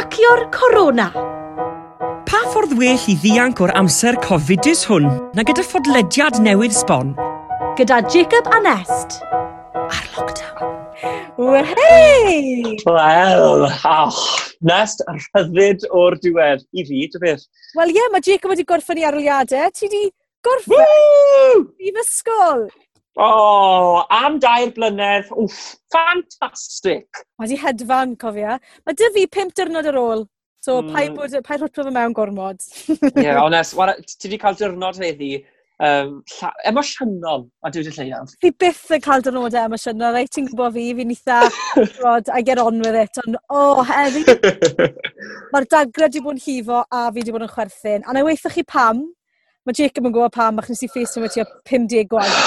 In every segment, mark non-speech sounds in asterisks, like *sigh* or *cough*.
Cracio'r corona. Pa ffordd well i ddianc o'r amser cofidus hwn na gyda ffodlediad newydd sbon? Gyda Jacob a Nest. Ar lockdown. Wehei! Wel, oh, Nest, rhyddid o'r diwedd. I fi, dy beth. Wel ie, yeah, mae Jacob wedi gorffen i arliadau. Ti wedi gorffen i fysgol. O, oh, am dair blynedd, wff, ffantastig. Mae di hedfan, cofia. Mae dy fi pimp dyrnod ar ôl. So, mm. pa'i bod, pa'i rwtio fy mewn gormod. Ie, *laughs* yeah, onest, wara, ti wedi cael dyrnod heddi um, emosiynol a dwi wedi lleiaf. Fi byth yn cael dyrnodau emosiynol, reit ti'n gwybod fi, fi'n eitha, *laughs* rod, I get on with it, ond, o, oh, heddi. *laughs* Mae'r dagrau wedi bod yn hifo a fi wedi bod yn chwerthin, a na weithio chi pam, Mae Jacob yn gwybod pam, achos nes i ffeisio mae tua 50 gwaith.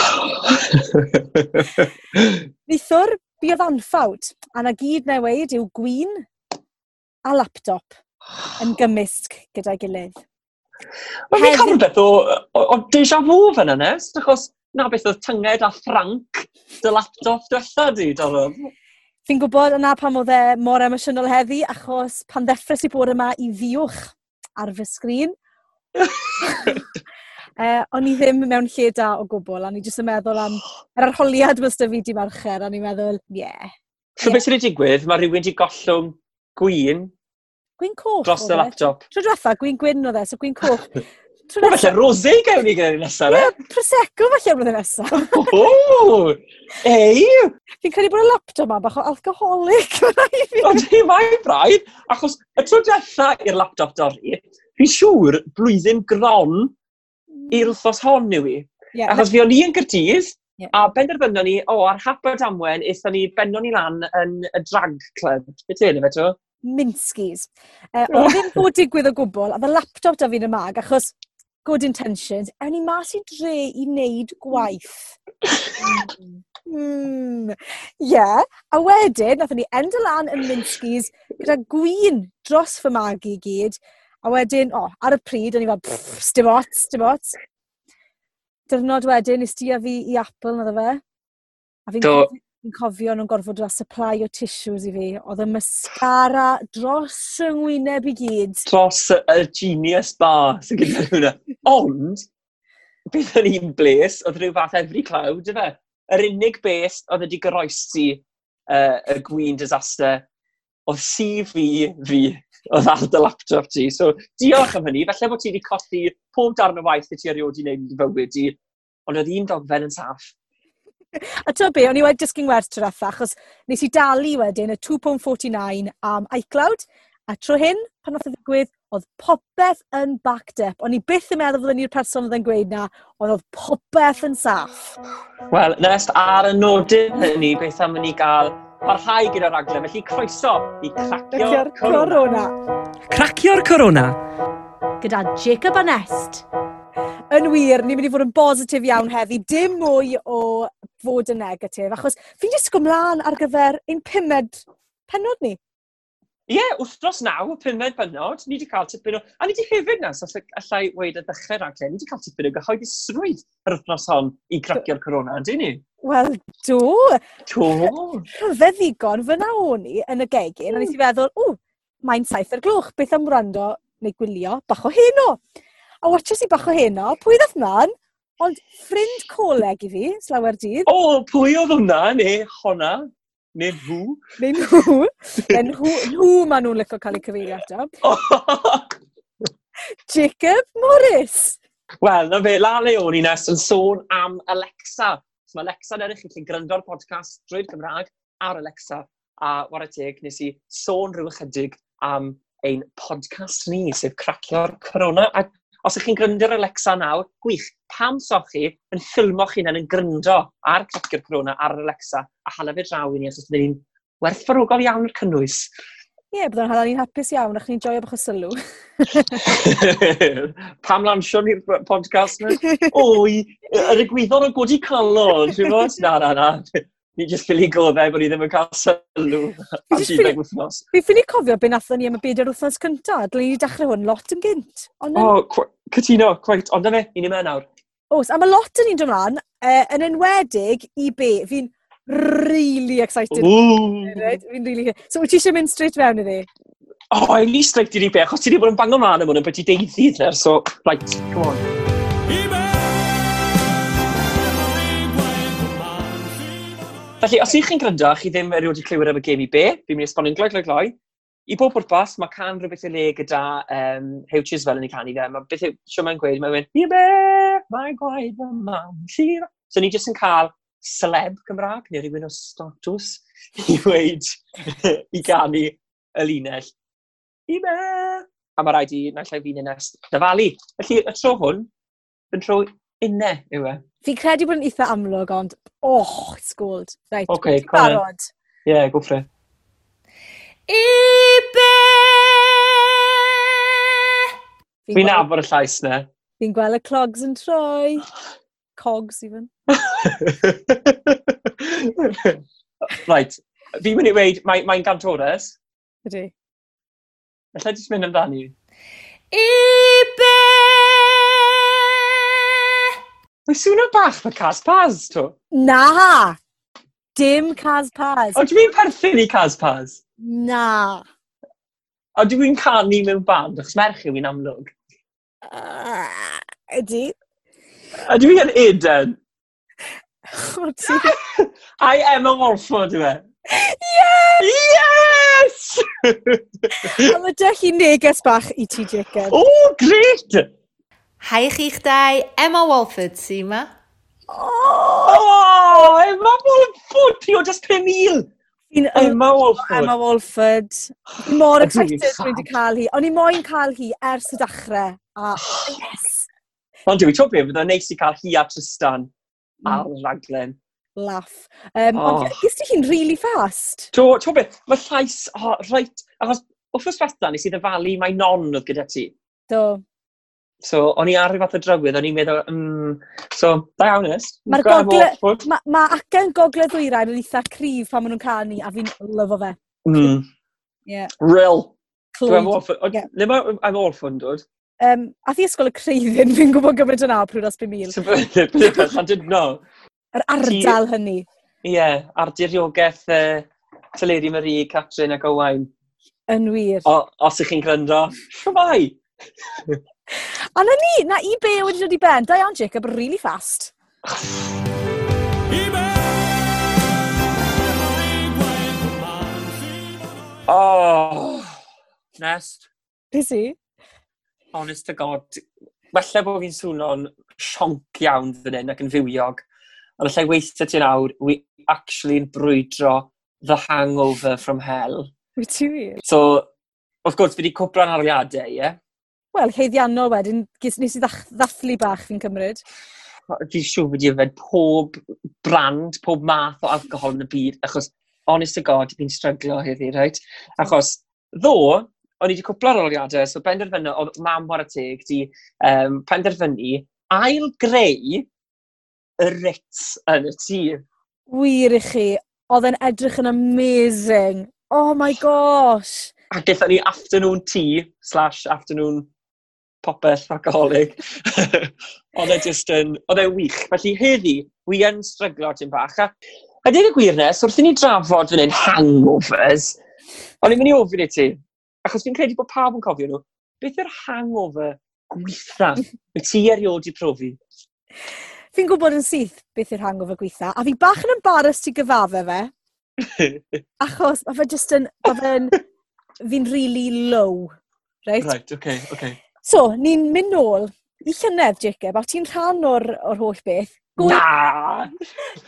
*laughs* Nithwr, buodd anffawd, a na gyd na weid yw gwyn a laptop yn gymysg gyda'i gilydd. Mae fi'n cael rhywbeth o, o, o deja vu fan yna, achos na beth oedd tynged a ffranc dy laptop diwetha di, Dorod. Fi'n gwybod yna pam oedd e mor emosiynol heddi, achos pan ddeffres i bod yma i ddiwch ar fy sgrin, uh, *laughs* o'n i ddim mewn lle da o gwbl, a ni jyst yn meddwl am *gasps* yr arholiad was da fi di marcher, a ni'n meddwl, ie. Yeah. So yeah. beth sydd wedi digwydd, mae rhywun wedi gollwng gwyn... Gwyn coch? Dros y e. laptop. Tro diwetha, gwyn gwyn oedd e, so gwyn coch. *laughs* Tro falle rosé gawn ni gyda'r nesaf, e? Ie, prosecco falle blwyddyn nesaf. O! Ei! Fi'n credu bod y laptop ma bach o alcoholic. Ond i mai, braidd, achos y tro diwetha i'r laptop dorri, fi'n siŵr blwyddyn gron mm. i'r wrthos hon yw i. Yeah, Achos fi o'n i yn Gyrdydd, yeah. a benderfynon ni, o, oh, ar hapod amwen, eithon ni benno ni lan yn y drag club. Beth yw'n efo to? Minskis. Uh, *laughs* oedd ddim bod digwydd o gwbl, a fy laptop da fi'n y mag, achos good intentions, a ni mas i dre i wneud gwaith. Hmm. mm. Yeah. A wedyn, nath ni end y lan yn Minskis gyda gwyn dros fy mag i gyd, A wedyn, o, oh, ar y pryd, o'n i fel, dim ots, dim ots. Dyrnod wedyn, nes ti a fi i Apple, nad o fe. A fi'n Do... cofio, fi cofio nhw'n gorfod a supply o tissues i fi. Oedd y mascara dros y ngwyneb i gyd. Dros y genius bar sy'n gyda hwnna. Ond, beth yn un bles, oedd rhyw fath every cloud, yfe? Yr unig bes oedd wedi goroesi uh, y gwyn disaster, oedd si fi fi oedd ar dy laptop ti. So, diolch am hynny. Felly bod ti wedi colli pob darn o waith i ti erioed i wneud i fywyd ti, ond oedd un dogfen yn saff. A to be, o'n i wedi dysgu'n werth trwy'r achos nes i dalu wedyn y 2.49 am iCloud, a tro hyn, pan oedd y ddigwydd, oedd popeth yn backed up. O'n i byth yn meddwl fydden ni'r person oedd yn gweud na, ond oedd popeth yn saff. Wel, nes ar y nodyn hynny, beth am ni gael parhau gyda'r raglen, felly croeso i Cracio'r Corona. Cracio'r Corona. Gyda Jacob Anest. Yn wir, ni'n mynd i fod yn bositif iawn heddi, dim mwy o fod yn negatif, achos fi'n disgwyl mlaen ar gyfer ein pumed penod ni. Ie, yeah, wythnos naw, pumdeg bynod, ni wedi cael tipyn o... A ni wedi hefyd nes, os allai weid y ddechrau raglen, ni wedi cael tipyn o gyhoeddusrwydd yr wythnos hon i cracio'r corona, ydy ni? Wel, do. Do. Rhyfedd ddigon fyna o'n i yn y gegin, mm. a nes i feddwl, o, mae'n saith ar glwch, beth am wrando neu gwylio bach o heno. A watches i bach o heno, pwy ddath mlaen? Ond ffrind coleg i fi, slawer dydd. O, oh, pwy oedd hwnna, neu honna? Neu nhw. Neu nhw. Neu nhw, nhw maen nhw'n licio cael eu cyfeirio ato. *laughs* Jacob Morris. Wel, na fe, la le o'n i nes yn sôn am Alexa. So, mae Alexa yn edrych i chi gryndio'r podcast drwy'r Gymraeg ar Alexa. A war y teg, nes i sôn rhyw ychydig am ein podcast ni, sef Cracio'r Corona. A Os ych chi'n gryndo'r Alexa nawr, gwych, pam soch chi yn ffilmo'ch chi'n yn gryndo ar cracio'r corona ar Alexa a hala fe draw i ni, os oes ni'n werthfarwgol iawn yr cynnwys. Ie, yeah, byddwn hala ni'n hapus iawn, ac ni'n joio bach o sylw. *laughs* pam lansio ni'r podcast yna? Oi, yr egwyddor o godi calon, ti'n bod? Na, na, na ni jyst ffili goddau bod ni ddim yn cael sylw am 12 wythnos. Fi ffili cofio be nathon ni am y bedair wythnos cyntaf. Dylen ni dechrau hwn lot yn gynt. O, oh, cytuno, cwaith. Ond yna fe, ni'n yma nawr. Os, a mae lot yn ni'n dod ymlaen, uh, e, yn enwedig i be. Fi'n really excited. Fi'n really... So, wyt ti eisiau mynd straight fewn iddi? O, oh, i ni straight i ni be, achos ti wedi bod yn bango mlaen am hwn yn beth i deiddyd. So, right, come on. Felly, os ych chi'n gryndo, chi ddim erioed wedi clywed am y gêm i be, fi'n mynd i esbonio'n gloi, gloi, gloi. I bob pwrpas, mae can rhywbeth i le gyda um, Hewches fel yn ei canu fe. Mae beth yw, sio mae'n gweud, mae'n mynd, i be, mae gwaed fy mam, llira. So ni jyst yn cael celeb Cymraeg, neu rhywun o status, *laughs* i weid, *laughs* i ganu y linell. I be! A mae rhaid i naill ai fi'n nes dyfalu. Felly, y tro hwn, yn tro Unne yw e. Fi'n credu bod yn eitha amlwg, ond oh, it's gold. Right, okay, barod. Ie, yeah, go for it. I be! Fi'n nabod y llais ne. Fi'n gweld y clogs yn troi. Cogs, even. *laughs* right, fi'n mynd i weid, mae'n mae gantores. Ydy. Alla ti'n mynd amdani? I be! Mae swnio bach mae Cas Paz, to. Na! Dim Cas Paz. O, dwi'n perthyn i Cas Paz? Na. O, dwi'n canu mewn band, achos merch yw i'n amlwg. Uh, ydy. A dwi'n yn Eden. O, ti... *laughs* I am a Orford, yma. Yes! Yes! *laughs* A mae dech chi neges bach i ti, Jacob. O, oh, gret! Hi chi'ch dau, Emma Walford sy'n yma. Oh, Emma Walford! Ti o just 5,000! Fi'n Emma Walford. Emma Walford. Fi'n Mor excited rwy wedi cael hi. O'n i moyn cael hi ers y dachrau. A *gasps* yes! Ond dwi'n tro beth, fydda neis i cael hi a Tristan mm. ar raglen. Laff. Um, oh. Ond gys ti hi'n really fast? Do, to, beth, mae llais, oh, right, achos wrth gwrs bethau nes i ddefalu mae non oedd gyda ti. Do. So, o'n i ar fath o drywydd, o'n i'n meddwl, mm, so, da iawn ys. Mae'r gogle, ma, ma acen gogle ddwyrain yn eitha cryf pan maen nhw'n canu, a fi'n lyfo fe. Mm. Yeah. Real. I'm all for, yeah. I'm all for, dod. Um, a thi ysgol y creiddi'n fi'n gwybod gymaint yna pryd os 5,000. I *laughs* didn't know. Yr ardal hynny. Ie, yeah, ar diriogaeth uh, Tyleri Marie, Catrin ac Owain. Yn wir. O, os ych chi'n gryndo, shwmai! *laughs* A na ni, na i be wedi dod i ben. da iawn Jacob, really fast. oh, Nest. Is he? Honest to God. Wella bod fi'n swno'n sionc iawn fan hyn ac yn fywiog. Ond allai weithio ti nawr, we actually yn brwydro the hangover from hell. Wyt ti wir? So, wrth gwrs, fi wedi cwpla'n ariadau, ie? Yeah? wel, heiddiannol wedyn, ges, nes i ddach, ddathlu bach fi'n cymryd. Dwi'n siŵr bod i yfed pob brand, pob math o alcohol yn y byd, achos, honest to god, fi'n stryglo heddi, right? Achos, ddo, o'n i wedi cwpla'r oliadau, so penderfynu, oedd mam war y teg, di um, penderfynu ail greu y Ritz yn y tŷ. Wir i chi, oedd e'n edrych yn amazing. Oh my gosh! A gaethon ni afternoon tea slash afternoon popeth alcoholig. *laughs* oedd e just yn, oedd e wych. Felly heddi, wi yn stryglo ti'n bach. A, a deg y gwirnes, wrth i ni drafod fan hyn hangovers, o'n i'n mynd i ofyn i ti, achos fi'n credu bod pawb yn cofio nhw, beth yw'r hangover gweitha *laughs* y ti erioed i profi? Fi'n gwybod yn syth beth yw'r hangover gweitha, a fi bach yn embarrass ti gyfafe fe, *laughs* achos mae fe just yn, mae fe'n, fi'n really low, right? Right, okay, okay. So, ni'n mynd nôl i llynedd, Jacob, a ti'n rhan o'r, or holl beth. Gwyl, Na!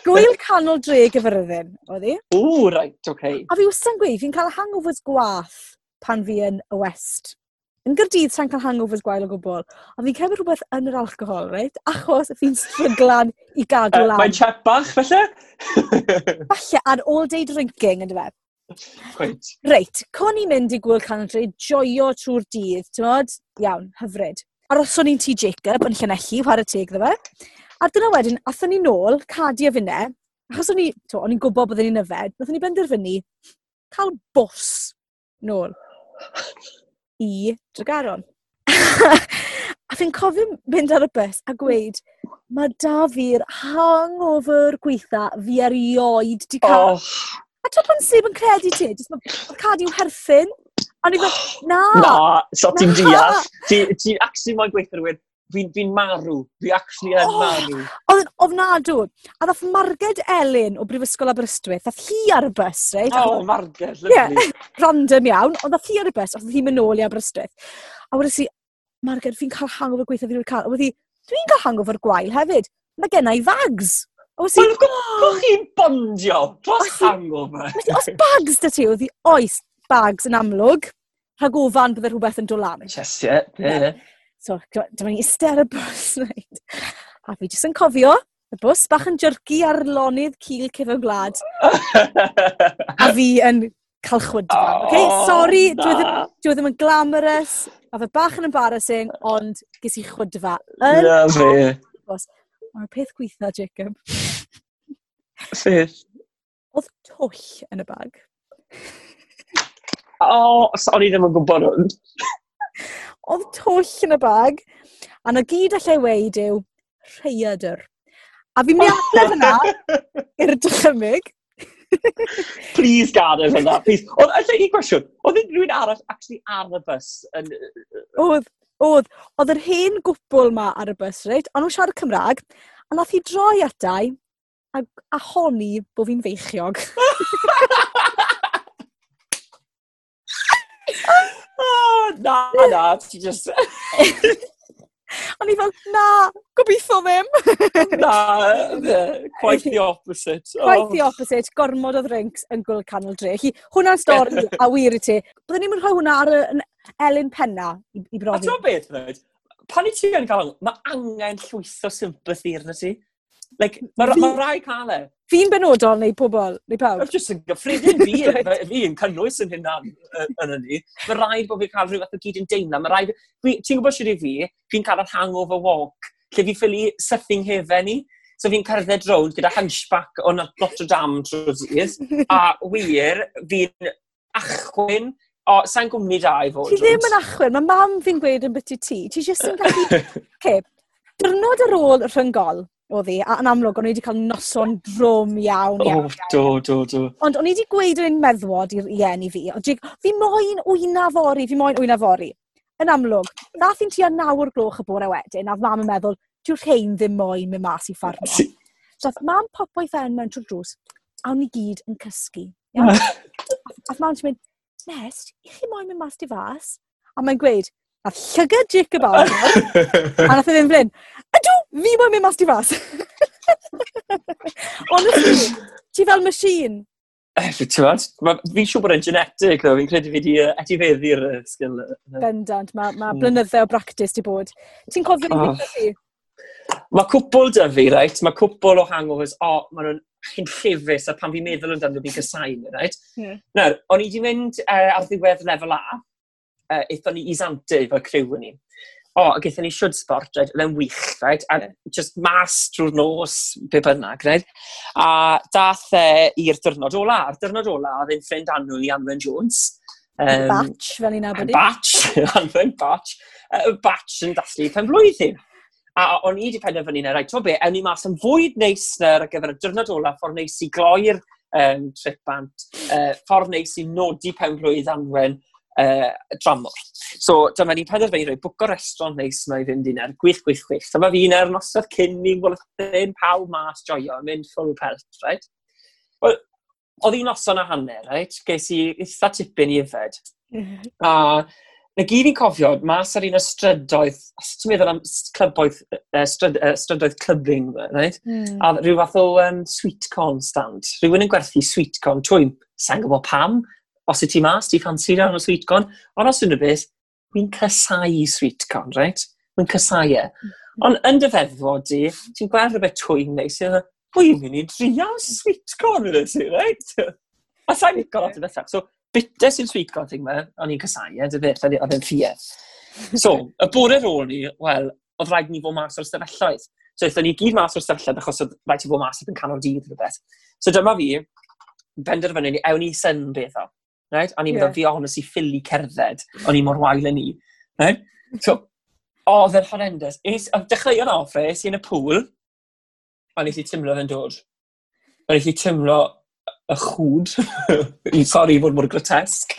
Gwyl canol dre gyfyrddin, oedd hi? O, right, oce. Okay. A fi wastad yn gweud, fi'n cael hangovers gwath pan fi yn y West. Yn gyrdydd sa'n cael hangovers gwael o gwbl, a fi'n cymryd rhywbeth yn yr alcohol, reit? Achos fi'n stryglan i gadw uh, lan. Mae'n chat bach, felly? *laughs* falle, ar all day drinking, yn fe. Reit, right. con i'n mynd i gwyl canadre, joio trwy'r dydd, ti'n modd? Iawn, hyfryd. Aroson ni'n ti Jacob yn Llanelli, y teg dda fe. A dyna wedyn, athyn ni nôl, cadi a finne, achos o'n i'n gwybod byddwn ni'n yfed, nathon ni benderfynu cael bws nôl i Dragaron. *laughs* a fi'n cofio mynd ar y bus a gweud, mae da fi'r hangover gweitha fi erioed di cael. Oh a ti'n pan sef yn credu ti, jyst mae Cadi yw herffyn. A ni fel, *gasps* na. Na, so ti'n deall. Ti'n ti actually mae'n gweithio rhywun, fi'n fi marw, fi actually yn oh, marw. Oedd yn ofnadw. A ddath Marged Elin o Brifysgol Aberystwyth, ddath hi ar y bus, reit? O, oh, Marged, lyfli. Yeah, *laughs* random iawn, ond ddath hi ar y bus, oedd hi'n mynd nôl i Aberystwyth. A wedi si, Marged, fi'n cael hangover gweithio fi wedi cael. A wedi, dwi'n cael hangover gwael hefyd. Mae gen i fags. Os i... Wel, chi'n bondio dros os hangover. Os bags da ti, oedd i oes bags yn amlwg, rhag ofan bydde rhywbeth yn dolan. Yes, yeah, yeah. So, dyma ni ister y bws, *laughs* right? A fi jyst yn cofio, y bws bach yn jyrgu ar lonydd cil cefo gwlad. a fi yn cael chwydfa. *laughs* Oh, okay? Sorry, dwi e ddim, dwi e ddim yn glamorous, a fe bach yn embarrassing, ond ges i chwydfa. Yn yeah, bws. Mae'r peth gweitha, Jacob. *laughs* Fydd? Oedd twll yn y bag. *laughs* O, oh, o'n i ddim yn gwybod hwn. *laughs* Oedd twll yn y bag, a na gyd allai weid yw rheadr. A fi'n mynd i adlef yna i'r dychymyg. Please gad yn hynna, please. Oedd, allai i gwestiwn, oedd rhywun arall actually ar y bus yn... Oedd. Oedd, oedd yr hen gwbl ma ar y bus, reit? Ond nhw'n siarad Cymraeg, a nath hi droi atai a, a honi bod fi'n feichiog. *laughs* *laughs* oh, na, na, ti just... *laughs* O'n i fel, na, gobeithio ddim. *laughs* na, quite the opposite. Quite the oh. opposite, gormod o ddrinks yn gwyl canol dre. Hi, hwnna'n stori, *laughs* a wir i ti. Byddwn ni'n rhoi hwnna ar y Elin Penna i, i brofi. A ti'n beth, ddweud? Pan i ti yn cael, mae angen llwytho sympathy arna ti. Like, mae ma rai cael e. Fi'n benodol neu pobl, neu pawb? Mae'n jyst yn gyffredin fi, *laughs* fi yn cynnwys yn hynna'n yn hynny. Mae rhaid bod fi'n cael rhywbeth o gyd yn deimlo. Mae rhaid... Ti'n gwybod sydd i fi, fi'n cael yr hangover walk, lle fi ffili sything hefen ni. So fi'n cerdded rownd gyda hunchback o Notre Dame trwy'r dydd. a wir, fi'n achwyn O, sa'n gwmni da i fod. Ti ddim yn achwyn, mae mam fi'n gweud yn byty ti. Ti jyst yn gallu... *laughs* okay. Dyrnod ar ôl rhyngol, oedd hi, a yn amlwg, o'n i wedi cael noson drwm iawn, iawn. Oh, do, do, do. Ond o'n i wedi gweud yn meddwod i'r ien i fi, ond fi moyn wyna fori, fi moyn wyna fori. Yn amlwg, nath i'n tua nawr gloch y bore wedyn, a mam yn meddwl, dyw'r rhain ddim moyn mynd mas i ffarmo. *laughs* Si. So, mam popo i ffen mewn trwy'r drws, a o'n i gyd yn cysgu. a *laughs* mam ti'n mynd, Nest, i chi moyn mynd mas di fas? A mae'n gweud, a llygad Jacob awr, *laughs* a nath i ddim flyn, ydw fi mae'n mynd mas di fas. *laughs* Honestly, ti fel machine. Eh, Ti'n fi'n siŵr bod e'n genetic, though. Fi'n credu fi wedi uh, eh, etifeddu'r uh, eh, sgil. Uh, Bendant, mae ma hmm. blynydde o bractis di bod. Ti'n cofio oh. fi? Mae cwpl dy fi, reit? Mae cwpl o hangovers, o, oh, maen nhw'n chi'n llifus, a pan fi'n meddwl amdano fi'n gysau, reit? Hmm. Nawr, o'n i wedi mynd uh, ar ddiwedd lefel A, uh, eithon ni i Zante fel criw yn ni o, oh, gaethon ni siwd sport, right, oedd e'n wych, right, a just mas drwy'r nos, be bynnag, right. A dath e i'r dyrnod ola, a'r dyrnod ola, oedd e'n ffrind annwyl i Anwen Jones. Um, batch, fel ni'n abod i. Batch, *laughs* Anwen Batch. Uh, batch yn dathlu pen blwyddyn. A o'n i wedi penderfynu na, rhaid, to be, ewn ni mas yn fwy neis na ar gyfer y dyrnod ola, ffordd neis i gloi'r um, trip bant, uh, ffordd neis i nodi pen blwydd Anwen, uh, dramor. So, dyma ni'n penderfynu rhoi bwc o restaurant neis yma i fynd er gwych, gwych, gwych. Dyma fi'n er noson cyn ni'n gwelethyn pawb mas joio, mynd full pelt, right? Wel, oedd hi'n noson a hanner, right? Ges i eitha tipyn i yfed. Mhm. a na gyd fi'n cofio, mas ar un o strydoedd, os ti'n meddwl am clyboedd, uh, stryd, uh, strydoedd clybing, right? Mm. a rhyw fath o um, sweet corn stand. Rhywun yn gwerthu sweet corn twym, sa'n gwybod pam, os y ti mas, ti ffansi rawn o sweet corn, ond os yna beth, mi'n cysau sweet corn, right? Mi'n cysau e. Mhm. Ond yn dyfeddfod di, ti'n gweld rhywbeth twyn neis, ti'n dweud, pwy mynd i drial sweet corn yn ydw, right? A sa'n nico lot o bethau. So, bitter sy'n sweet corn thing ma, o'n i'n cysau e, dy beth, oedd yn ffiedd. So, y bore ôl ni, wel, oedd rhaid ni fod mas o'r stafelloedd. So, eithon ni gyd mas o'r stafelloedd achos oedd rhaid ti fod mas yn canol dydd rhywbeth. So, dyma fi, benderfynu ni, ewn ni syn beth o right? O'n i'n yeah. meddwl fi honestly ffili cerdded, o'n i mor wael yn ni, right? So, oedd yn horrendous. Is, a dechreuon off e, es i'n y pŵl, a nes i tymlo fe'n dod. A nes i tymlo y chwd, *laughs* i sori fod mor grotesg,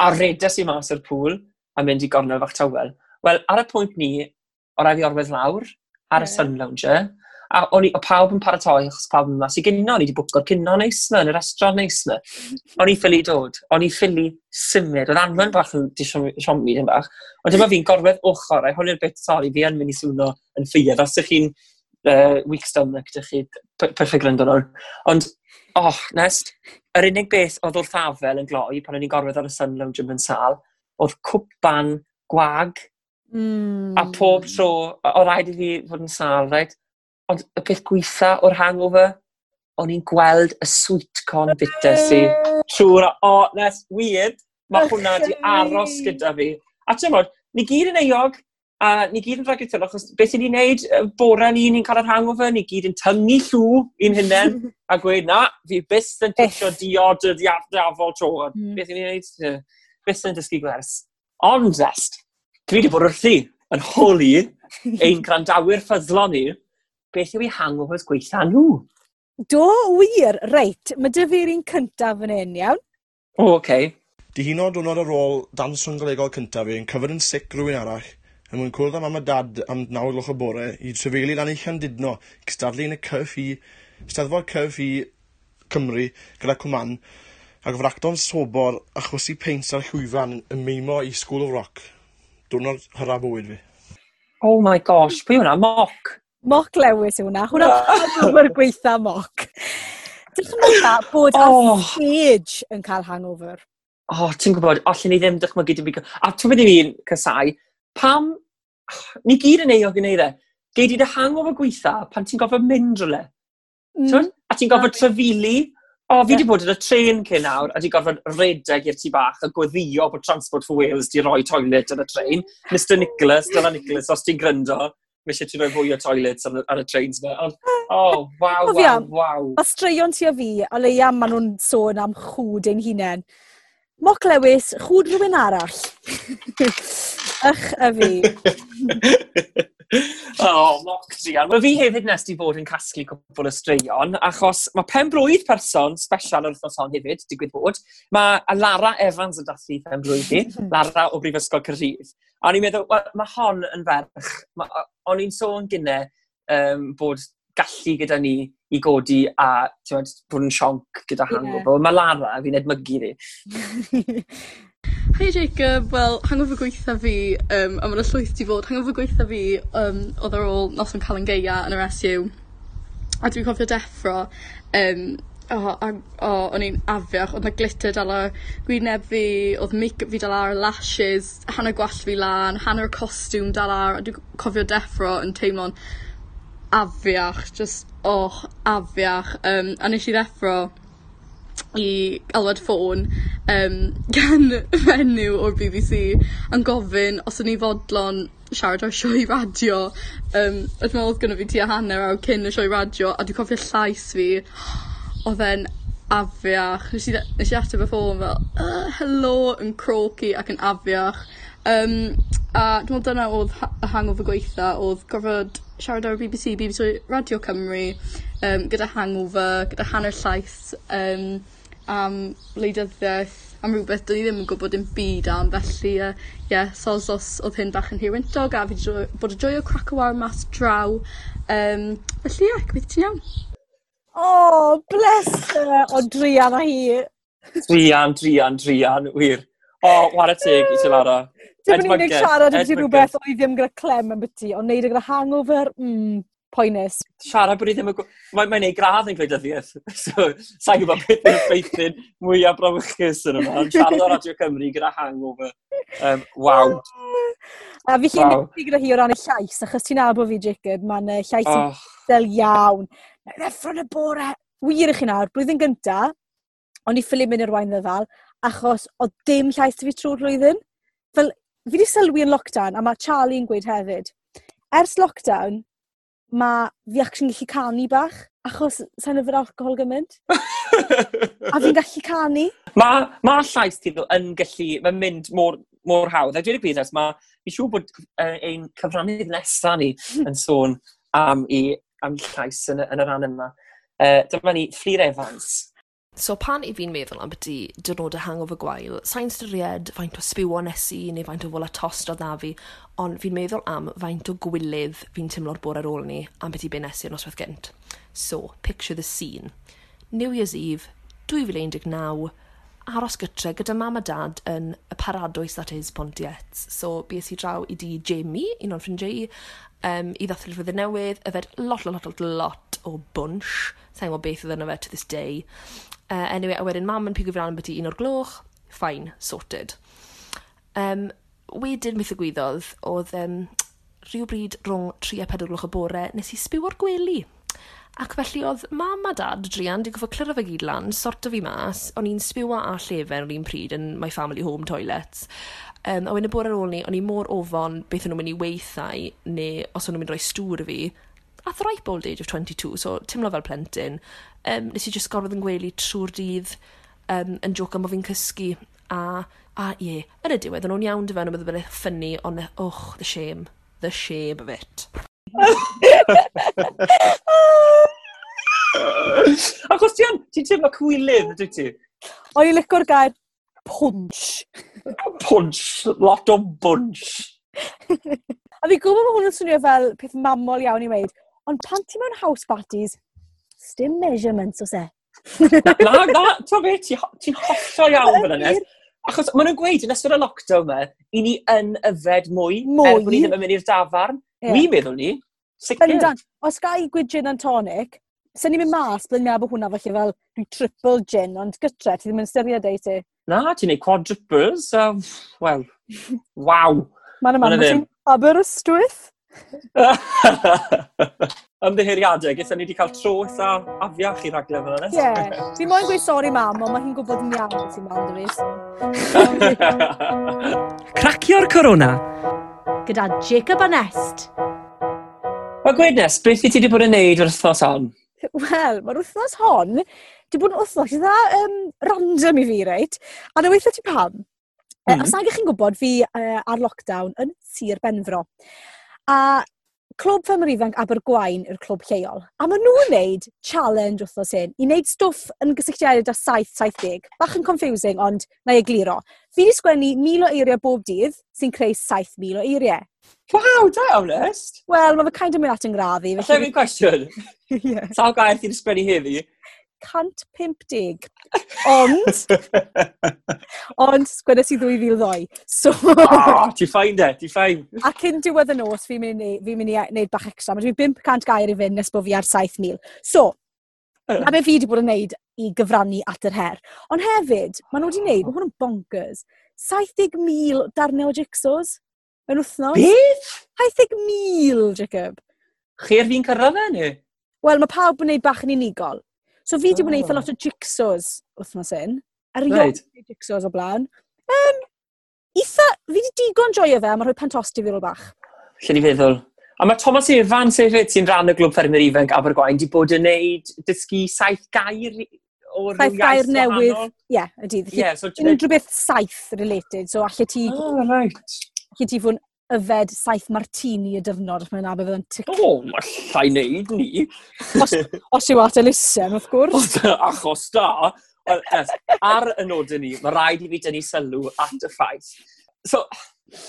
a redes i mas o'r pŵl, a mynd i gornel fach tawel. Wel, ar y pwynt ni, o rai fi orwedd lawr, ar yeah. y sun lounger, a o'n i, o pawb yn paratoi achos pawb yn mas i gynno, o'n i wedi bwco'r cynno neis yma, yn y restaurant neis yma. O'n i ffili dod, o'n i ffili symud, oedd anfon bach yn di siomi yn bach, ond dyma fi'n gorwedd ochr, a hwn yw'r bit, sori, fi yn mynd i swno yn ffydd, os ydych chi'n uh, weak stomach, ydych chi perffaith gwrando nhw. Ond, oh, nest, yr unig beth oedd wrth afel yn gloi pan o'n i'n gorwedd ar y sun lounge yn sal, oedd cwpan gwag, Mm. A pob tro, o rhaid i fi fod yn sal, rhaid? Ond y peth gweitha o'r hangover, o'n i'n gweld y sweet corn bitter si. Trwy'r o, oh, that's weird. Mae hwnna di aros gyda fi. A ti'n bod, ni gyd yn euog, a ni gyd yn rhagytol, achos beth ni'n neud, bore ni, ni'n cael yr hangover, ni gyd yn tyngu llw i'n hunain, *laughs* a gweud, na, fi bus yn tisio diod y diafol tro. Mm. Beth ni'n neud, bus yn dysgu gwers. Ond, est, dwi wedi bod wrthi yn holi *laughs* ein grandawyr ffyddlon ni, beth yw eu hangovers gweitha nhw? Do, wir. Reit, mae dy fi'r un cyntaf yn un, iawn? O, oh, okay. Di hino diwrnod ar ôl dan swnglegol cyntaf fi yn cyfod yn sic rhywun arall yn mwyn cwrdd am am y dad am naw gloch y bore i trefeili dan eich didno cystadlu yn y cyffi, steddfod cyffi Cymru gyda cwman ac fracto'n sobor achos i peint ar llwyfan yn meimo i School of Rock. Diwrnod hyraf bywyd fi. Oh my gosh, pwy hwnna? Moc? Moc lewis yw hwnna. Hwna hangover *laughs* gweitha moc. Dychmyga *gasps* bod oh. ar stage yn cael hangover. O, oh, ti'n gwybod, allan ni ddim dychmygu dim byd. A ti'n mynd i fi'n casau, pam, ni gyd yn eog yn ei dde, gei di dy hangover gweitha pan ti'n gofod mynd rhywle. Mm. A ti'n gofod trefili, o, fi wedi bod yn y tren cyn nawr, a ti'n gofod redeg i'r tu bach a gweddio bod Transport for Wales di roi toilet yn y tren. Mr Nicholas, dyna Nicholas, os ti'n gryndo, mae eisiau ti roi fwy o toilets ar, ar y trains yma. Ond, oh, *laughs* waw, waw, waw. A straeon ti a fi, o leia maen nhw'n sôn am chwd ein hunain. Moc Lewis, chwd rhywun arall. *laughs* Ych a fi. *laughs* oh, moc Gian. Mae fi hefyd nes di fod yn casglu cwbl o straeon, achos mae penbrwydd person special o'r wrthnos hon hefyd, digwydd bod. Mae Lara Evans yn dathlu pen brwydd i, *laughs* Lara o Brifysgol Cyrrhydd. A o'n i'n meddwl, well, mae hon yn ferch. O'n i'n sôn gynnau um, bod gallu gyda ni i godi a bod yn sionc gyda hangover. Yeah. Mae Lara fi'n edmygu fi. *laughs* Hi Jacob. Wel hangover gweitha fi um, a mae'n 'na llwyth 'di fod hangover gweitha fi um, oedd ar ôl noson cael yn geia yn yr SU. A dwi'n cofio deffro um, o a o o'n i'n afiach oedd 'na glitter dal ar gwyneb fi oedd make-up fi dal ar lashes hanner gwallt fi lan hanner costwm dal ar a dwi'n cofio deffro yn teimlo'n afiach just, oh, afiach Um, a nes i ddeffro i alwad ffôn um, gan *laughs* fenyw o'r BBC yn gofyn os o'n i fodlon siarad o'r sioe radio. Um, Ydw dwi me'wl odd fi tua hanner awr cyn y sioe radio a dwi'n cofio llais fi. Oedd e'n afiach. Nes i dde- i ateb y ffôn fel uh, hello, yn crogi ac yn afiach. Um, a dwi'n meddwl dyna odd ha- y hangover gwaetha odd gorfod siarad o'r BBC, BBC radio Cymru um, gyda hangover gyda hanner llais um, am wleidyddiaeth am rhywbeth dwn i ddim yn gwybod dim byd am felly ie, uh, yeah, sos os oedd hyn bach yn hirwyntog a fi 'di joio bod y joio craco war mas draw Um, felly ie yeah, gobeithio ti'n iawn. O bless her! O drian a hi. drian, drian, drian, wir. O oh, war y teg i ti Lara. Dim yn unig siarad ambiti rhywbeth oedd ddim gyda clem yn byty, ond neud e gyda hangover mm poenus. Siarad bod i ddim yn... Mae'n mae neud gradd yn gwleidyddiaeth. *laughs* so, sa'n gwybod beth yw'r ffeithyn mwyaf brawychus yn yma. Yn siarad o Radio Cymru gyda hangover. Um, wow. A fi chi'n wow. gyda hi o ran y llais, achos ti'n abo fi, Jacob, mae'n uh, llais oh. del iawn. Mae'n Reffron y bore, wir i chi nawr, blwyddyn gynta, ond i ffili mynd i'r wain ddyfal, achos o dim llais fi trwy'r flwyddyn. Fel, fi wedi sylwi yn lockdown, a mae Charlie yn gweud hefyd, ers lockdown, mae fi ac yn gallu canu bach, achos sa'n yfyr alcohol gymaint. a fi'n gallu canu. Mae ma llais ti yn gallu, mae'n mynd mor, mor hawdd. A dwi'n gwybod, mae, fi'n siŵr bod uh, ein cyfrannydd nesaf ni *laughs* yn sôn am, i, am llais yn, yn y rhan yma. Uh, dyma ni, Fflir Evans. So pan i fi'n meddwl ambiti diwrnodau hangover gwael, sa'n styried faint o sbiwo nes i neu faint o fola tost oedd 'na fi, ond fi'n meddwl am faint o gwylydd fi'n teimlo'r bore ar ôl 'ny ambiti be nes i y noswaith gynt. So, picture the scene. New Year's Eve, 2019, aros gytre gyda mam a dad yn y paradwys that is Pontiet. So, bys i draw i di Jamie, un o'n ffrindiau i, um, i ddathlu fydd newydd, yfed lot, lot, lot, lot o bwnsh. Sa'n gwybod beth oedd yna fe to this day. Uh, anyway, a wedyn mam yn pigo fi lan byti un o'r gloch. Fine, sorted. Um, wedyn beth y gwyddodd, oedd um, rhywbryd rhwng 3 a 4 gloch y bore, nes i sbyw o'r gwely. Ac felly oedd mam a dad drian, di gofod clyro fe gyd lan, sorto fi mas, o'n i'n sbiwa a llefen o'r un pryd yn my family home toilets. Um, a wedyn y bore ar ôl ni, o'n i mor ofon beth o'n nhw'n mynd i weithau, neu os o'n nhw'n mynd rhoi stŵr i fi, at the ripe old age of 22, so timlo fel plentyn, um, nes i just gorfod yn gwely trwy'r dydd um, yn joc am o fi'n cysgu a, a ie, yn y diwedd, o'n iawn dy fewn am ydw ffynnu, ond, och, the shame, the shame of it. *laughs* Achos ti ti'n teimlo cwylydd, dwi ti? O'n i licor gair punch. punch, lot o bunch. a fi gwybod bod hwn yn swnio fel peth mamol iawn i weid, Ond pan ti mewn house parties, sdim measurements o se. na, na, na, to be, ti'n ti hollio iawn fan yna. Achos maen nhw'n gweud yn ystod y lockdown me, i ni yn yfed mwy, er mwy. er bod ni ddim yn mynd i'r dafarn. Yeah. Mi meddwl ni, sicr. Os ga i gwyd gin and tonic, sy'n ni'n mynd mas, byddai'n meddwl bod hwnna felly fel, dwi triple gin, ond gytre, ti ddim yn styried ei ti. Na, ti'n neud quadruples, so, wel, waw. Mae'n yma, ti'n Aberystwyth? *laughs* Ymddiheiriadau, gyda ni wedi cael tro eitha afiach i raglen fel yna. Ie, yeah. fi moyn gweud sori mam, ond mae hi'n gwybod yn iawn beth ti'n mam dy fi. *laughs* Cracio'r corona. Gyda Jacob Anest. Mae gweud nes, beth i ti wedi bod yn neud yr wythnos hon? Wel, mae'r wythnos hon wedi bod yn wythnos dda um, random i fi, reit? A na weithio ti pam? Mm. -hmm. Os nag ych chi'n gwybod, fi uh, ar lockdown yn Sir Benfro. A Clwb Fymr Ifanc Abergwain yw'r clwb lleol. A maen nhw'n wneud challenge wrthos hyn. I wneud stwff yn gysylltiedig â 7-70. Bach yn confusing, ond na i egluro. Fi wedi sgwennu mil o eiriau bob dydd sy'n creu 7,000 o eiriau. Waw, da honest! Wel, mae fe kind of mynd at yn graddu. Felly... Alla i'n cwestiwn. *laughs* yeah. Sawl gair ti'n sgwennu heddi? 150. Ond, ond sgwennes i 2002. So, ah, oh, ti'n ffain de, ti'n ffain. Ac yn diwedd y nos, fi'n mynd i wneud e- bach extra. Mae dwi'n 5% gair i fynd nes bod fi ar 7,000. So, na be fi wedi bod yn wneud i gyfrannu at yr her. Ond hefyd, maen nhw wedi wneud, mae hwn yn bonkers, 70,000 darnau o jigsaws yn wythnos. Beth? 70,000, Jacob. Chi'r fi'n cyrraedd e, ni? Wel, mae pawb yn gwneud bach yn unigol. So fi wedi oh. bod eitha lot o jigsaws wythnos hyn. Erioed right. jigsaws o blaen. Um, eitha, fi wedi digon joio fe, mae rhoi pantosti fi rôl bach. Lle ni feddwl? A mae Thomas Evans hefyd sy'n rhan o Glwb Ffermwyr Ifanc Abergwain wedi bod yn neud dysgu saith gair o'r saith gair newydd. Ie, yeah, ydy. Yeah, so unrhyw beth saith related, so allai ti... Oh, right. Allai ti fod yfed saith martini y dyfnod, mae'n abod fydd yn tic. O, oh, mae llai neud ni. os, os yw at elusen, wrth gwrs. Achos da. Yes, ar y nodyn ni, mae rhaid i fi dynnu sylw at y ffaith. So,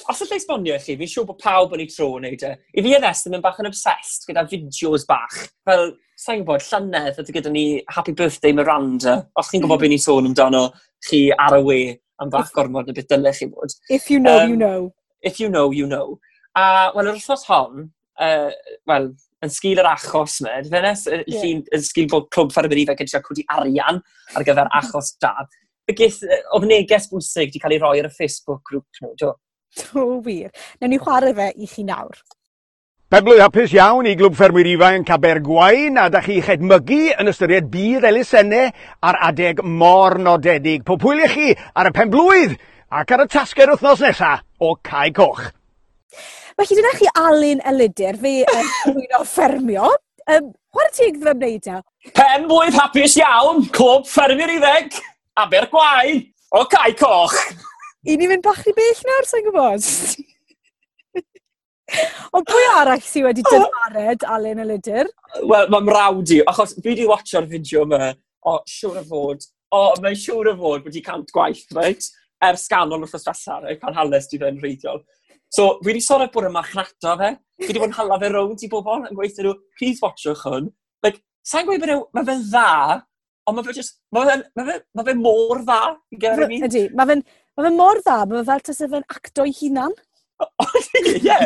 os ydych esbonio chi, fi'n siŵr bod pawb yn ei tro yn neud e. I fi yn estyn, yn bach yn obsessed gyda fideos bach. Fel, sa'n gwybod, llynedd ydy gyda ni Happy Birthday Miranda. Os chi'n gwybod beth ni'n sôn amdano chi ar y we am bach gormod y beth dylech chi bod. If you know, um, you know if you know, you know. A, wel, yr wrthnos hon, uh, wel, yn sgil yr achos me, Fenes, yeah. yn sgil bod Clwb Ffermwyr ifanc yn siarad cwdi arian ar gyfer mm. achos da. Gys, oedd neges bwysig wedi cael ei roi ar y Facebook grŵp nhw, do? Do, wir. Newn ni chwarae fe i chi nawr. Peblwy hapus iawn i glwb ffermwyr ifanc yn Cabergwain a da chi chedmygu yn ystyried bydd elusennau ar adeg mor nodedig. Pwpwylio chi ar y penblwydd ac ar y tasgau'r wythnos nesaf o Cae Coch. Felly dyna chi Alun Eludur, fe yn *laughs* ffermio. Um, Chwarae teg ddim wneud e? Pen blwydd hapus iawn, clwb ffermio'r iddeg, Abergwain, o Cae Coch. I ni fynd bach i bell nawr, sa'n gwybod? *laughs* Ond pwy arall sydd wedi dyfared Alun Eludur? Wel, mae'n mrawd i, achos fi wedi watcho'r fideo yma, o, siwr o fod, o, mae'n siŵr o fod wedi cant gwaith, reit? ers ganol wrth dwetha, pan hales di fe'n reiddiol. So, fi wedi sôn bod yma chnata fe. Fi wedi bod yn hala fe rownd i bobl yn gweithio nhw, please watchwch hwn. Like, sa'n gweud bod mae fe'n dda, ond mae fe, just, mae fe, ma fe, ma fe mor dda, gyda'r mi. Ydy, mae fe'n ma fe mor dda, mae fe fel tas fe'n acto ei hunan. Ie,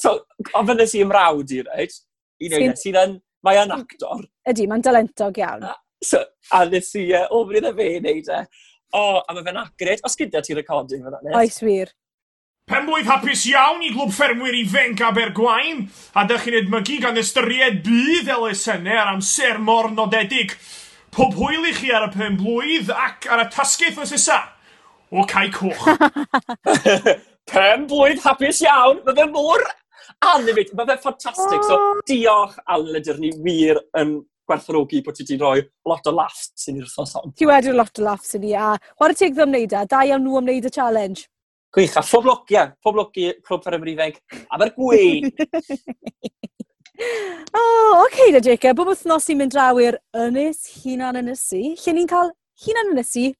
so, ond fe nes i ymrawd i, reit? sydd yn, mae yn actor. Ydy, mae'n dalentog iawn. So, a nes i, uh, o, fydd y fe wneud e o, oh, a mae fe'n agrid. Os gyda ti recording fyna, nes? Oes wir. Penblwydd hapus iawn i glwb ffermwyr ifanc Abergwain, a dych chi'n edmygu gan ystyried bydd elusennau ar amser mor nodedig. Pob hwyl i chi ar y penblwydd ac ar y tasgaeth os isa o Cai Coch. *laughs* *laughs* penblwydd hapus iawn, mae fe mor animated, mae fe ffantastig. So, diolch Alan Ledger, ni wir yn gwerthfawrogi bod ti wedi rhoi lot o laughs yn i'r wrthnos hon. Ti wedi lot o laughs i ni, a chwarae teg ddim wneud e, da iawn nhw am wneud y challenge. Gwych, a phoblogia, phoblogi Clwb Ffermwyr Ifeg, Abergwein. *laughs* o, oh, oce okay, da Jacob, bob wythnos i'n mynd draw i'r Ynys Hunan Ynysu, lle ni'n cael Hunan Ynysu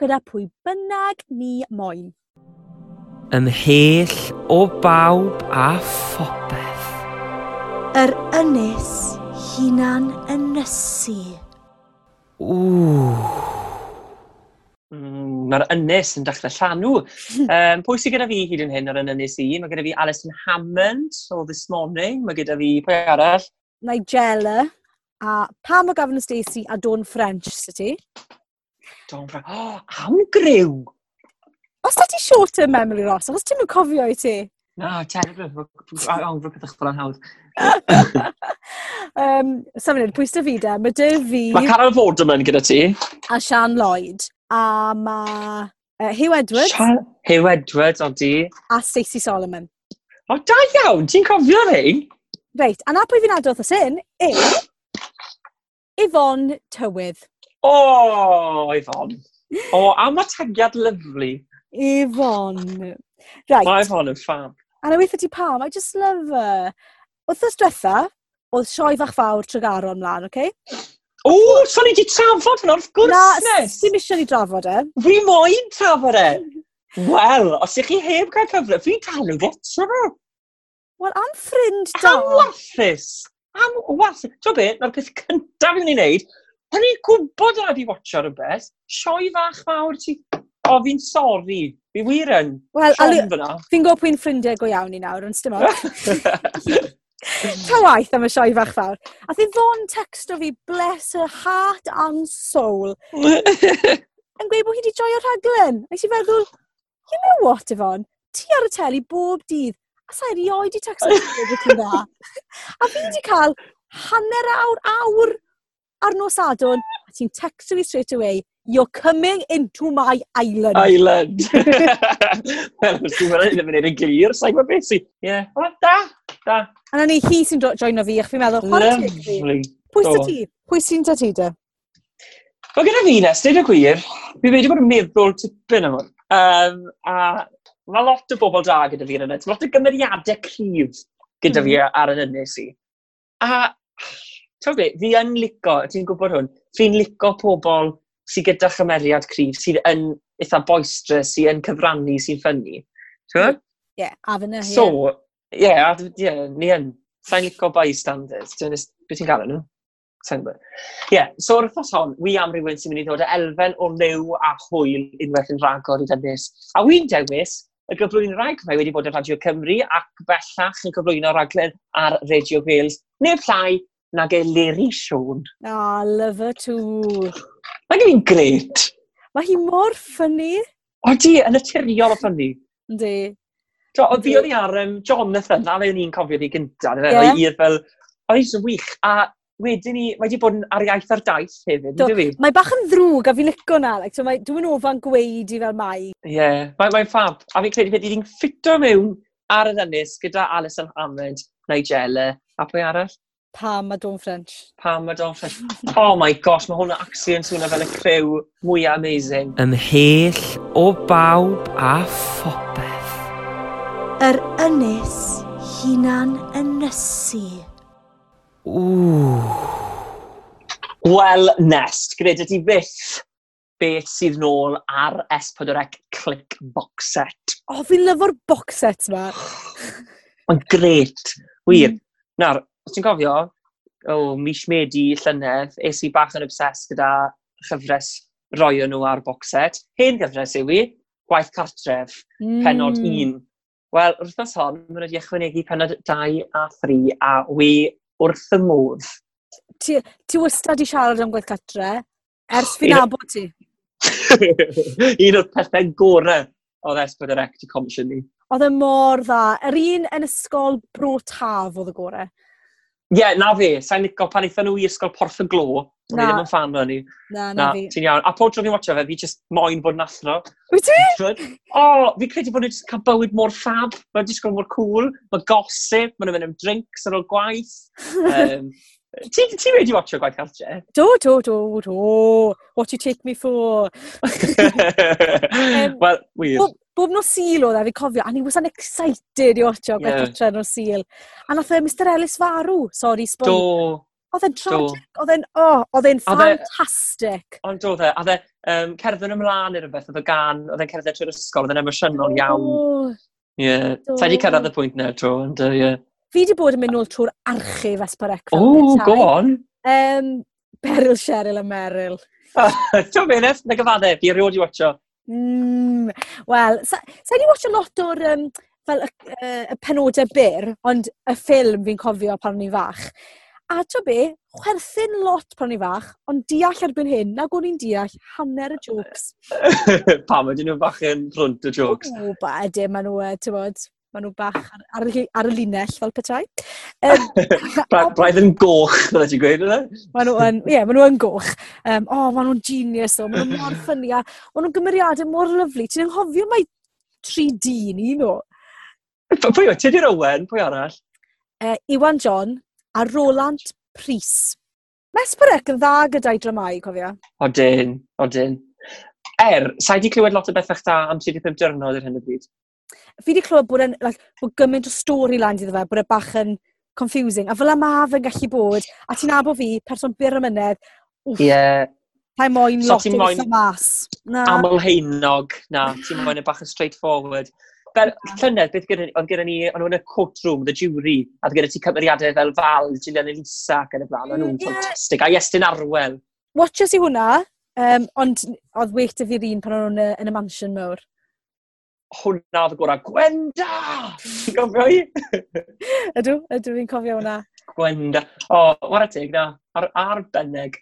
gyda pwy bynnag ni moyn. Ymhell o bawb a phopeth. Yr Ynys hunan yn ysu. Ww. Mm, Mae'r ynys yn dechrau llanw. *laughs* um, pwy sydd gyda fi hyd yn hyn ar yn ynys i? Mae gyda fi Alison Hammond o This Morning. Mae gyda fi pwy arall? Nigella. A pam o Gavin Stacey a Dawn French sydd ti? Dawn French. *gasps* Oh, amgryw! Os da ti short term memory, Ross, Os ti'n cofio i ti? No, terrible. Ond rwy'n pethau chwarae'n hawdd. *coughs* um, Sa'n mynd, pwys da fi de? Mae dy fi... Mae Carol Vorderman gyda ti. A Sian Lloyd. A mae uh, Hugh Edwards. Sian... Hugh Edwards, o di. A Stacey Solomon. O, da iawn! Ti'n cofio rhain? Reit, a na pwy fi'n adrodd os un, yw... Yvonne Tywydd. O, oh, Yvonne. O, oh, am y tagiad lyflu. Yvonne. Right. Mae Yvonne yn ffab. A na weithio ti pam, I just love her. Wrthos diwetha, oedd sioe fach fawr trygaro ymlaen, oce? Okay? O, oh, so ni wedi trafod hwnna, wrth gwrs, Na, sy'n eisiau ni drafod e. Fi moyn trafod e. *laughs* Wel, os ych chi heb cael cyfle, fi dal yn fetro fe. Wel, am ffrind da. Am wathus. Am wathus. Ti'n be, na'r peth cyntaf fi'n ei wneud, pan ni'n gwybod yna di watcho rhywbeth, sioi fach fawr ti, o fi'n sori, Fi wir yn. Wel, fi'n gwybod pwy'n ffrindiau go iawn i nawr, ond stym. *laughs* Ta waith am y sioe fach fawr. A ddi fo'n texto fi, bless her heart and soul. yn gweud bod hi wedi joio rhaglen. A eisiau feddwl, you know what, Yvonne? Ti ar y teli bob dydd. A sa erioed i texto fi wedi dda. *laughs* A fi wedi cael hanner awr awr ar nos adwn. A ti'n texto fi straight away you're coming into my island. Island. *laughs* Wel, os ti'n meddwl, ddim yn edrych yn glir, sa'i gwybod beth si. Ie, da, da. A na ni hi sy'n joino fi, ach fi'n meddwl, chwarae ti. Pwy sy'n ti? Pwy sy'n ta ti da? Wel, gyda fi nes, dweud y gwir, fi wedi bod yn meddwl tipyn am hwn. Um, a mae lot o bobl da gyda fi yn yna. Lot o gymeriadau cryf gyda fi hmm. ar yn ynnes i. A, ti'n gwybod, fi yn lico, ti'n gwybod hwn, fi'n lico pobl sydd gyda chymeriad cryf, sydd yn eitha boistrous, sydd yn cyfrannu, sy'n ffynnu. Ie, yeah, a fyna. So, ie, yeah, yeah, yeah, ni yn. Sa'n licio bystanders. Beth ti'n gael nhw? Sa'n gwybod. Ie, yeah, so wrth os hon, wi am rhywun sy'n mynd i ddod â elfen o liw a hwyl unwaith yn rhagor i dynnus. A wy'n dewis y gyflwyn rhag mae wedi bod yn Radio Cymru ac bellach yn cyflwyno raglen ar Radio Wales. Neu llai nag e Leri Siôn. Ah, oh, love her too. Mae gen i'n gred. Mae hi mor ffynnu. O di, yn naturiol o ffynnu. Di. O fi o'n i ar um, Jonathan, a le o'n i'n cofio di gyntaf, yeah. i'r fel, oedd i'n wych, a wedyn ni, mae wedi bod yn ar iaith ar daith hefyd, dwi fi? Mae bach yn ddrwg, a fi'n licio na, like, so mae, dwi'n ofan gweud i fel mai. Ie, yeah, mae'n mae ffab. A fi'n credu fedri di'n ffito mewn ar yr ynys gyda Alison Hammond, Nigella, a pwy arall? Pam a Don French. Pam a Don French. Oh my gosh, mae hwnna actually yn swnio fel y crew mwyaf amazing. Ymhell o bawb a phopeth. Yr ynys hunan ynysu. Ww. Wel, Nest, gyda ti byth beth sydd nôl ar S4C Click Box Set. O, oh, fi'n lyfo'r box set ma. Mae'n gret, wir. Mm. Nawr, os ti'n cofio, o, mis Medi, llynedd, es i bach yn obses gyda chyfres roi nhw ar boxet. Hen gyfres yw i, gwaith cartref, mm. penod 1. Wel, wrth nos hon, mae'n wedi ychwanegu penod 2 a 3 a wi wrth y modd. Ti, ti wastad i siarad am gwaith cartre, ers *gasps* fi'n abod ti? *laughs* un o'r pethau gorau oedd Esbyd yr Ec di comisiwn ni. Oedd e mor dda. Yr un yn ysgol bro taf oedd y gorau. Ie, yeah, na fe. Sa'n nico pan eithon nhw i ysgol Porth y Glo. Na. Ni ddim yn fan o'n i. Na, na, na fi. Ti'n iawn. A pob tro fi'n watcha fe, fi just moyn bod yn athro. Wyt ti? O, fi credu bod nhw'n just cael bywyd mor ffab. Mae'n disgwyl mor cool. Mae gosip, mae'n mynd am drinks ar ôl gwaith. *laughs* Um, Ti'n ti wedi watcho gwaith cartre? Do, do, do, do. What you take me for? *laughs* *laughs* um, Wel, wir. Well, bob nhw sil oedd e, fi'n cofio, a ni was an excited i watcho yeah. gwaith cartre nhw sil. A nath e Mr Ellis farw, sorry, spoil. Do. Oedd e'n tragic, oedd e'n, oh, oedd e'n ffantastic. E- ond oedd e, oedd e, um, cerddyn ymlaen i'r beth, oedd e gan, oedd e'n cerdded trwy'r ysgol, oedd e'n emosiynol iawn. Ie, yeah. ta di cyrraedd y pwynt na tro, ond ie. Yeah. Fi di bod yn mynd nôl trwy'r archif Esbarecfa. O, go on! Um, Beryl, Cheryl a Meryl. Ti'n mynd, na gyfadde, fi erioed i watcho Mm, Wel, sa, sa ni watch a lot o'r um, fel y, uh, y penodau byr, ond y ffilm fi'n cofio pan o'n i'n fach. A to be, chwerthin lot pan o'n i'n fach, ond deall erbyn hyn, nag o'n i'n deall hanner y jokes. *laughs* Pam ydyn nhw'n fach yn rhwnt y jokes? O, ba, ydyn, maen nhw, ti'n bod, maen nhw bach ar, ar, ar y linell fel petai. Um, *laughs* Braidd yn goch, fydda ti'n gweud yna? Maen nhw yn, ie, yeah, maen nhw yn goch. Um, o, oh, maen nhw'n genius, o, maen nhw mor *laughs* ffynnu, a maen nhw'n gymeriadau mor lyflu. Ti'n anghofio mai 3D ni, nhw? Pwy o, ti di'r Owen, pwy arall? Uh, Iwan John a Roland Pris. Mae yn dda gyda'i dramau, cofio? Odyn, odyn. Er, sa'i di clywed lot o bethau da am 35 diwrnod ar hyn o bryd? fi wedi clywed bod, yn, like, bod gymaint o stori lan iddo fe, bod e bach yn confusing. A fel yma fe'n gallu bod, a ti'n abo fi, person byr y mynedd, wff, yeah. ta'i moyn so lot o moyn... mas. Na. Aml heinog, na, ti'n moyn y bach yn straightforward. Fel, llynedd, beth gyda, ni, ond gyda ni, ond nhw'n y courtroom, the jury, a gyda ti cymeriadau fel Fal, Gillian Elisa, ac yn y blaen, ond nhw'n yeah. ffantastig, a Iestyn Arwel. Watches i hwnna, um, ond oedd well da fi'r un pan o'n nhw'n yn y mansion mawr hwnna oedd y gorau, Gwenda! Gofio i? *laughs* ydw, ydw fi'n cofio hwnna. Gwenda. O, oh, war y teg na, ar, arbenneg.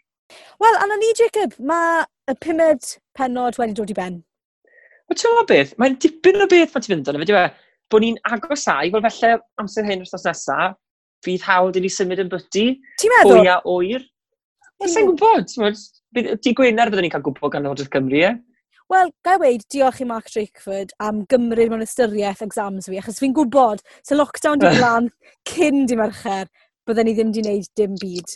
Wel, anna ni, Jacob, mae y pumed penod wedi dod i ben. Wel, ti'n gwybod beth? Mae'n dipyn o beth mae ti'n mynd yn y fideo e. Ni'n agosau, fel felly amser hyn wrthnos nesaf, fydd hawl dyn ni symud yn byty. Ti'n meddwl? Fwy a oer. Wel, sa'n gwybod. Di Gwener byddwn ni'n cael gwybod gan Odrath Cymru, e? Wel, gael weid, diolch i Mark Drakeford am gymryd mewn ystyriaeth exams fi, achos fi'n gwybod, sa lockdown di *laughs* lan cyn di mercher, bydden ni ddim di wneud dim byd.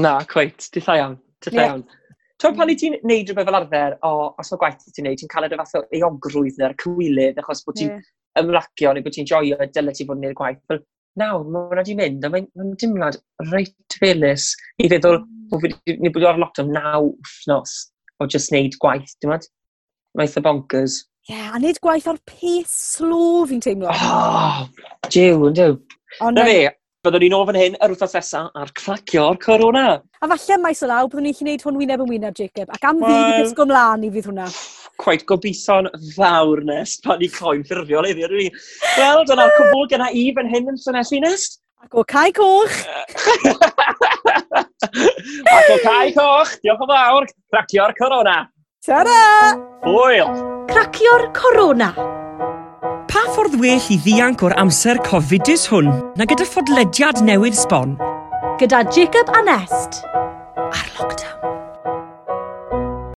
Na, cweit, di thai iawn, di tha iawn. Yeah. Tw'n pan i ti'n neud rhywbeth fel arfer, o, os mae gwaith ti'n neud, ti'n cael y fath o eogrwydd neu'r cywilydd, achos bod ti'n yeah. ymlacio neu bod ti'n joio y dylai ti fod yn neud gwaith. Fel, nawr, mae hwnna di mynd, a mae'n dimlad reit felus i feddwl mm. bod ni bod ar lockdown naw wythnos o just neud gwaith, dim ond? mae'n eitha bonkers. Ie, yeah, a nid gwaith ar peth slo fi'n teimlo. Oh, jiw, yn diw. Na fe, byddwn ni'n ofyn hyn yr wythnos nesaf ar cracio'r corona. A falle maes o law, byddwn ni'n gwneud hwn wyneb yn wyneb, Jacob. Ac am well, fi, gysgo mlaen i fydd hwnna. Cwaith gobeithio'n fawr nes pan i coen ffurfiol iddi. Rwy. Wel, dyna'r ah! cwbl gyda i fan hyn yn synesu nes. Ac o cae coch. *laughs* Ac o cae coch, diolch yn fawr, cracio'r corona. Ta-ra! Hwyl! Cracio'r corona. Pa ffordd well i ddianc o'r amser cofidus hwn na gyda ffodlediad newydd sbon? Gyda Jacob a Nest. Ar lockdown.